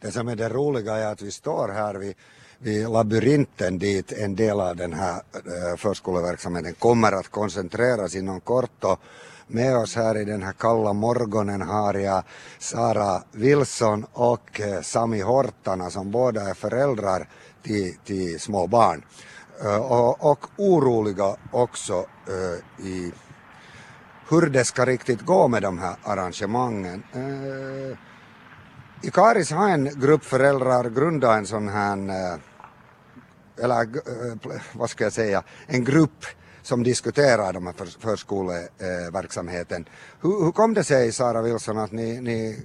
Det som är det roliga är att vi står här vid, vid labyrinten dit en del av den här eh, förskoleverksamheten kommer att koncentreras inom kort och med oss här i den här kalla morgonen har jag Sara Wilson och eh, Sami Hortana som båda är föräldrar till, till små barn. Eh, och, och oroliga också i hur det ska riktigt gå med de här arrangemangen. I Karis har en grupp föräldrar grundat en sån här, eh, eller eh, vad ska jag säga, en grupp som diskuterar de här förskoleverksamheten. Hur, hur kom det sig, Sara Wilson, att ni, ni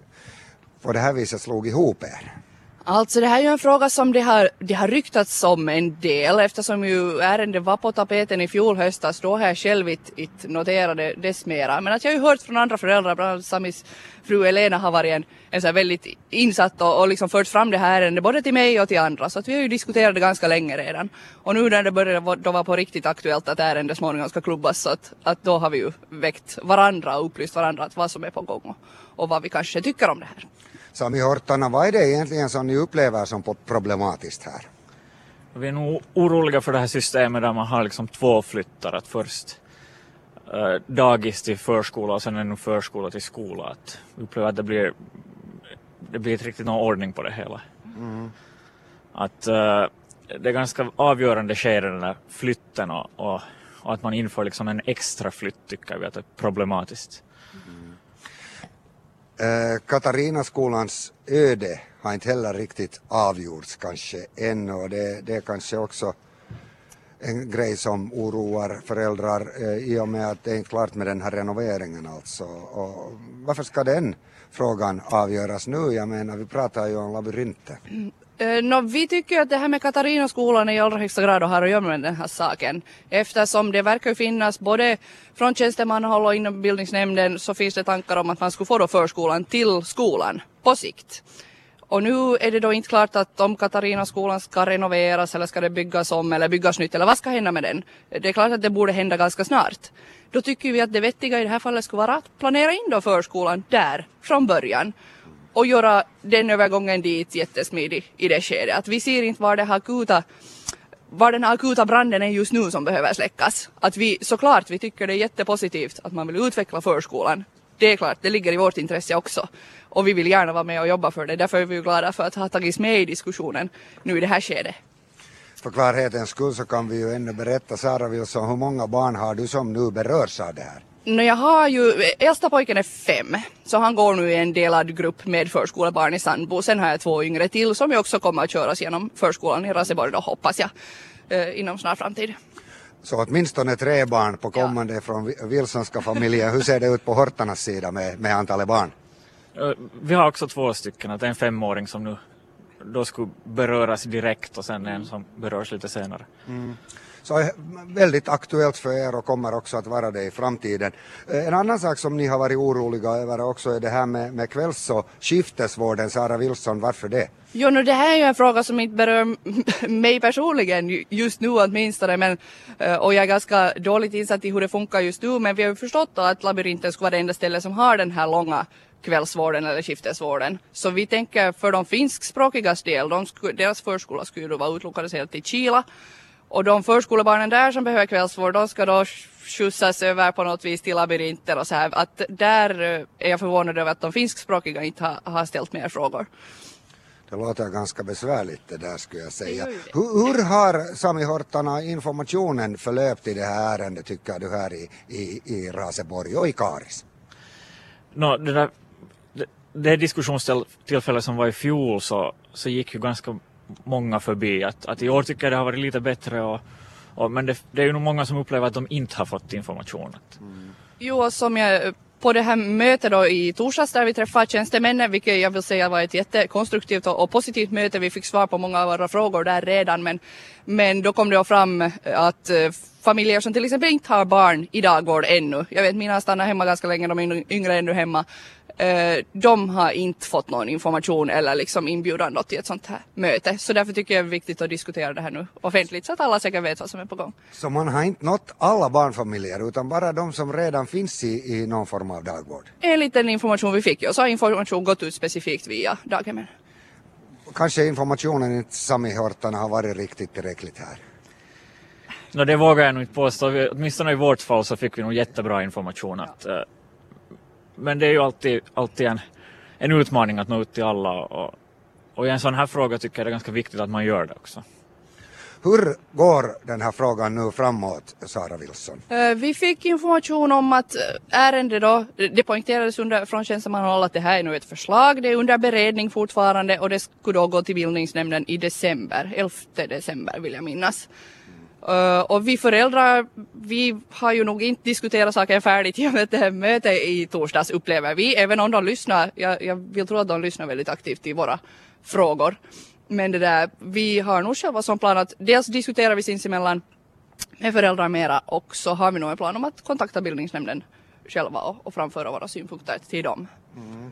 på det här viset slog ihop er? Alltså det här är ju en fråga som det har, det har ryktats om en del eftersom ju ärendet var på tapeten i fjol höstas. Då har jag själv inte noterat det dess mera. Men att jag har ju hört från andra föräldrar, bland annat Samis fru Elena har varit en, en så väldigt insatt och, och liksom fört fram det här ärendet både till mig och till andra. Så att vi har ju diskuterat det ganska länge redan. Och nu när det började då var på riktigt aktuellt att ärendet småningom ska klubbas så att, att då har vi ju väckt varandra och upplyst varandra att vad som är på gång och, och vad vi kanske tycker om det här. Sami Hortana, vad är det egentligen som ni upplever som problematiskt här? Vi är nog oroliga för det här systemet där man har liksom två flyttar, att först äh, dagis till förskola och sen ännu förskola till skola. Att vi upplever att det blir, det blir inte riktigt någon ordning på det hela. Mm. Att äh, det är ganska avgörande skede den där flytten och, och, och, att man inför liksom en extra flytt tycker vi att det är problematiskt. Eh, Katarinaskolans öde har inte heller riktigt avgjorts kanske ännu och det, det är kanske också en grej som oroar föräldrar eh, i och med att det är inte klart med den här renoveringen alltså. Och varför ska den frågan avgöras nu? Jag menar, vi pratar ju om labyrinter. Mm. Eh, no, vi tycker att det här med Katarinaskolan i allra högsta grad har att göra med den här saken. Eftersom det verkar finnas både från tjänstemannahåll och inom bildningsnämnden så finns det tankar om att man skulle få då förskolan till skolan på sikt. Och nu är det då inte klart att om Katarinaskolan ska renoveras eller ska det byggas om eller byggas nytt eller vad ska hända med den? Det är klart att det borde hända ganska snart. Då tycker vi att det vettiga i det här fallet skulle vara att planera in då förskolan där från början och göra den övergången dit jättesmidig i det skedet. Att vi ser inte var det här akuta var den akuta branden är just nu som behöver släckas. Att vi såklart, vi tycker det är jättepositivt att man vill utveckla förskolan. Det är klart, det ligger i vårt intresse också. Och vi vill gärna vara med och jobba för det. Därför är vi glada för att ha tagits med i diskussionen nu i det här skedet. För klarhetens skull så kan vi ju ännu berätta, Sara Wilson, hur många barn har du som nu berörs av det här? No, jag har ju, äldsta pojken är fem, så han går nu i en delad grupp med förskolebarn i Sandbo. Sen har jag två yngre till som ju också kommer att köras genom förskolan i Raseborg då hoppas jag, eh, inom snar framtid. Så åtminstone tre barn på kommande ja. från Wilsonska familjen. Hur ser det ut på Hortarnas sida med, med antalet barn? Vi har också två stycken, att det är en femåring som nu då skulle beröras direkt och sen en som berörs lite senare. Mm. Så är väldigt aktuellt för er och kommer också att vara det i framtiden. Eh, en annan sak som ni har varit oroliga över också är det här med, med kvälls och skiftesvården. Sara Wilson, varför det? Jo, nu det här är ju en fråga som inte berör mig personligen just nu åtminstone. Men, eh, och jag är ganska dåligt insatt i hur det funkar just nu. Men vi har ju förstått att labyrinten skulle vara det enda stället som har den här långa kvällsvården eller skiftesvården. Så vi tänker för de finskspråkigas del, de sku, deras förskola skulle då vara utlokaliserad till Kila och de förskolebarnen där som behöver kvällsvård, de ska då skjutsas över på något vis till labyrinter och så här. Att där eh, är jag förvånad över att de finskspråkiga inte har, har ställt mer frågor. Det låter ganska besvärligt det där skulle jag säga. Hur, hur, har Sami Hortana informationen förlöpt i det här ärendet tycker du här i, i, i Raseborg och i Karis? No, det, där, det, det diskussionstillfälle som var i fjol så, så gick ju ganska många förbi. Att, att i år tycker jag det har varit lite bättre och, och men det, det, är ju nog många som upplever att de inte har fått information. Mm. Jo, som jag på det här mötet då i torsdags där vi träffade tjänstemännen, vilket jag vill säga var ett jättekonstruktivt och, och positivt möte. Vi fick svar på många av våra frågor där redan, men, men då kom det fram att eh, familjer som till exempel inte har barn i dagvård ännu, jag vet mina stannar hemma ganska länge, de är yngre ännu hemma, Eh, de har inte fått någon information eller liksom inbjudan till ett sånt här möte. Så därför tycker jag det är viktigt att diskutera det här nu offentligt så att alla säkert vet vad som är på gång. Så man har inte nått alla barnfamiljer utan bara de som redan finns i, i någon form av dagvård? Enligt den information vi fick, ja, så har information gått ut specifikt via daghemmen. kanske informationen inte Sami Hortana har varit riktigt tillräckligt här. No, det vågar jag nog inte påstå. Åtminstone i vårt fall så fick vi nog jättebra information. Att, eh, men det är ju alltid, alltid en, en utmaning att nå ut till alla. Och, och i en sån här fråga tycker jag det är ganska viktigt att man gör det också. Hur går den här frågan nu framåt, Sara Wilson? Eh, Vi fick information om att eh, ärende då, det poängterades under, från tjänstemannahåll att det här är nu ett förslag, det är under beredning fortfarande och det skulle då gå till bildningsnämnden i december, 11 december vill jag minnas. Eh, och vi föräldrar, vi har ju nog inte diskuterat saken färdigt i och med det här mötet i torsdags upplever vi, även om de lyssnar, jag, jag vill tro att de lyssnar väldigt aktivt till våra frågor. Men det där, vi har nog själva som plan att dels diskuterar vi sinsemellan med föräldrar mera och så har vi nog en plan om att kontakta bildningsnämnden själva och, och framföra våra synpunkter till dem.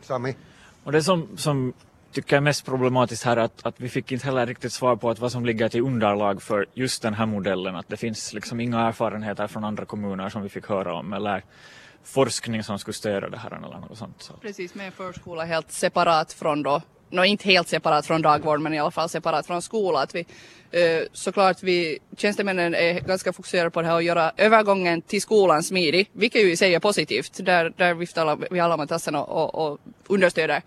Sami? Och det som, som tycker är mest problematiskt här är att, att vi fick inte heller riktigt svar på att vad som ligger till underlag för just den här modellen. Att det finns liksom inga erfarenheter från andra kommuner som vi fick höra om eller forskning som skulle stödja det här eller något sånt. Så. Precis, med en förskola helt separat från då, nå inte helt separat från dagvård men i alla fall separat från skola. Att vi, eh, såklart vi, tjänstemännen är ganska fokuserade på det här och göra övergången till skolan smidig, vilket ju i sig är positivt. Där, där viftar alla, vi alla med tassen och, och, och understöder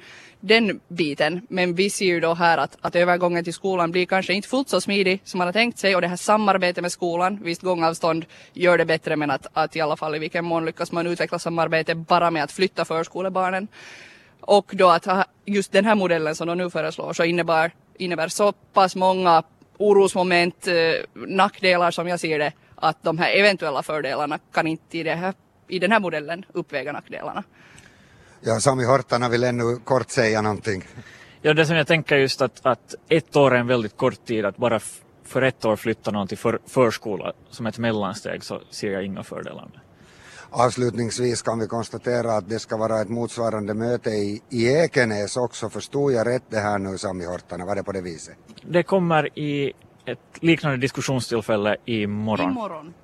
den biten. Men vi ser ju då här att, att övergången till skolan blir kanske inte fullt så smidig som man har tänkt sig och det här samarbetet med skolan, visst gångavstånd gör det bättre men att, att i alla fall i vilken mån lyckas man utveckla samarbete bara med att flytta förskolebarnen. Och då att just den här modellen som de nu föreslår så innebär, innebär så pass många orosmoment, eh, nackdelar som jag ser det, att de här eventuella fördelarna kan inte i, det här, i den här modellen uppväga nackdelarna. Ja, Sami Hortana vill ännu kort säga någonting. Ja, det som jag tänker just att, att ett år är en väldigt kort tid. Att bara för ett år flytta någon till för, förskola som ett mellansteg så ser jag inga fördelar med. Avslutningsvis kan vi konstatera att det ska vara ett motsvarande möte i, i Ekenäs också. Förstod jag rätt det här nu Sami Hortana? Var det på det viset? Det kommer i ett liknande diskussionstillfälle imorgon. Imorgon.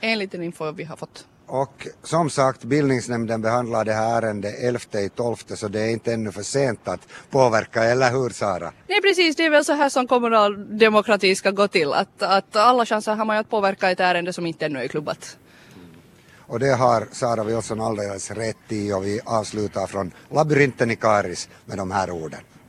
Enligt den info vi har fått. Och som sagt, bildningsnämnden behandlar det här ärendet 11 i 12 så det är inte ännu för sent att påverka, eller hur Sara? Nej precis, det är väl så här som kommunal demokrati ska gå till. Att, att alla chanser har man ju att påverka ett ärende som inte ännu är klubbat. Och det har Sara Wilson alldeles rätt i och vi avslutar från labyrinten i Karis med de här orden.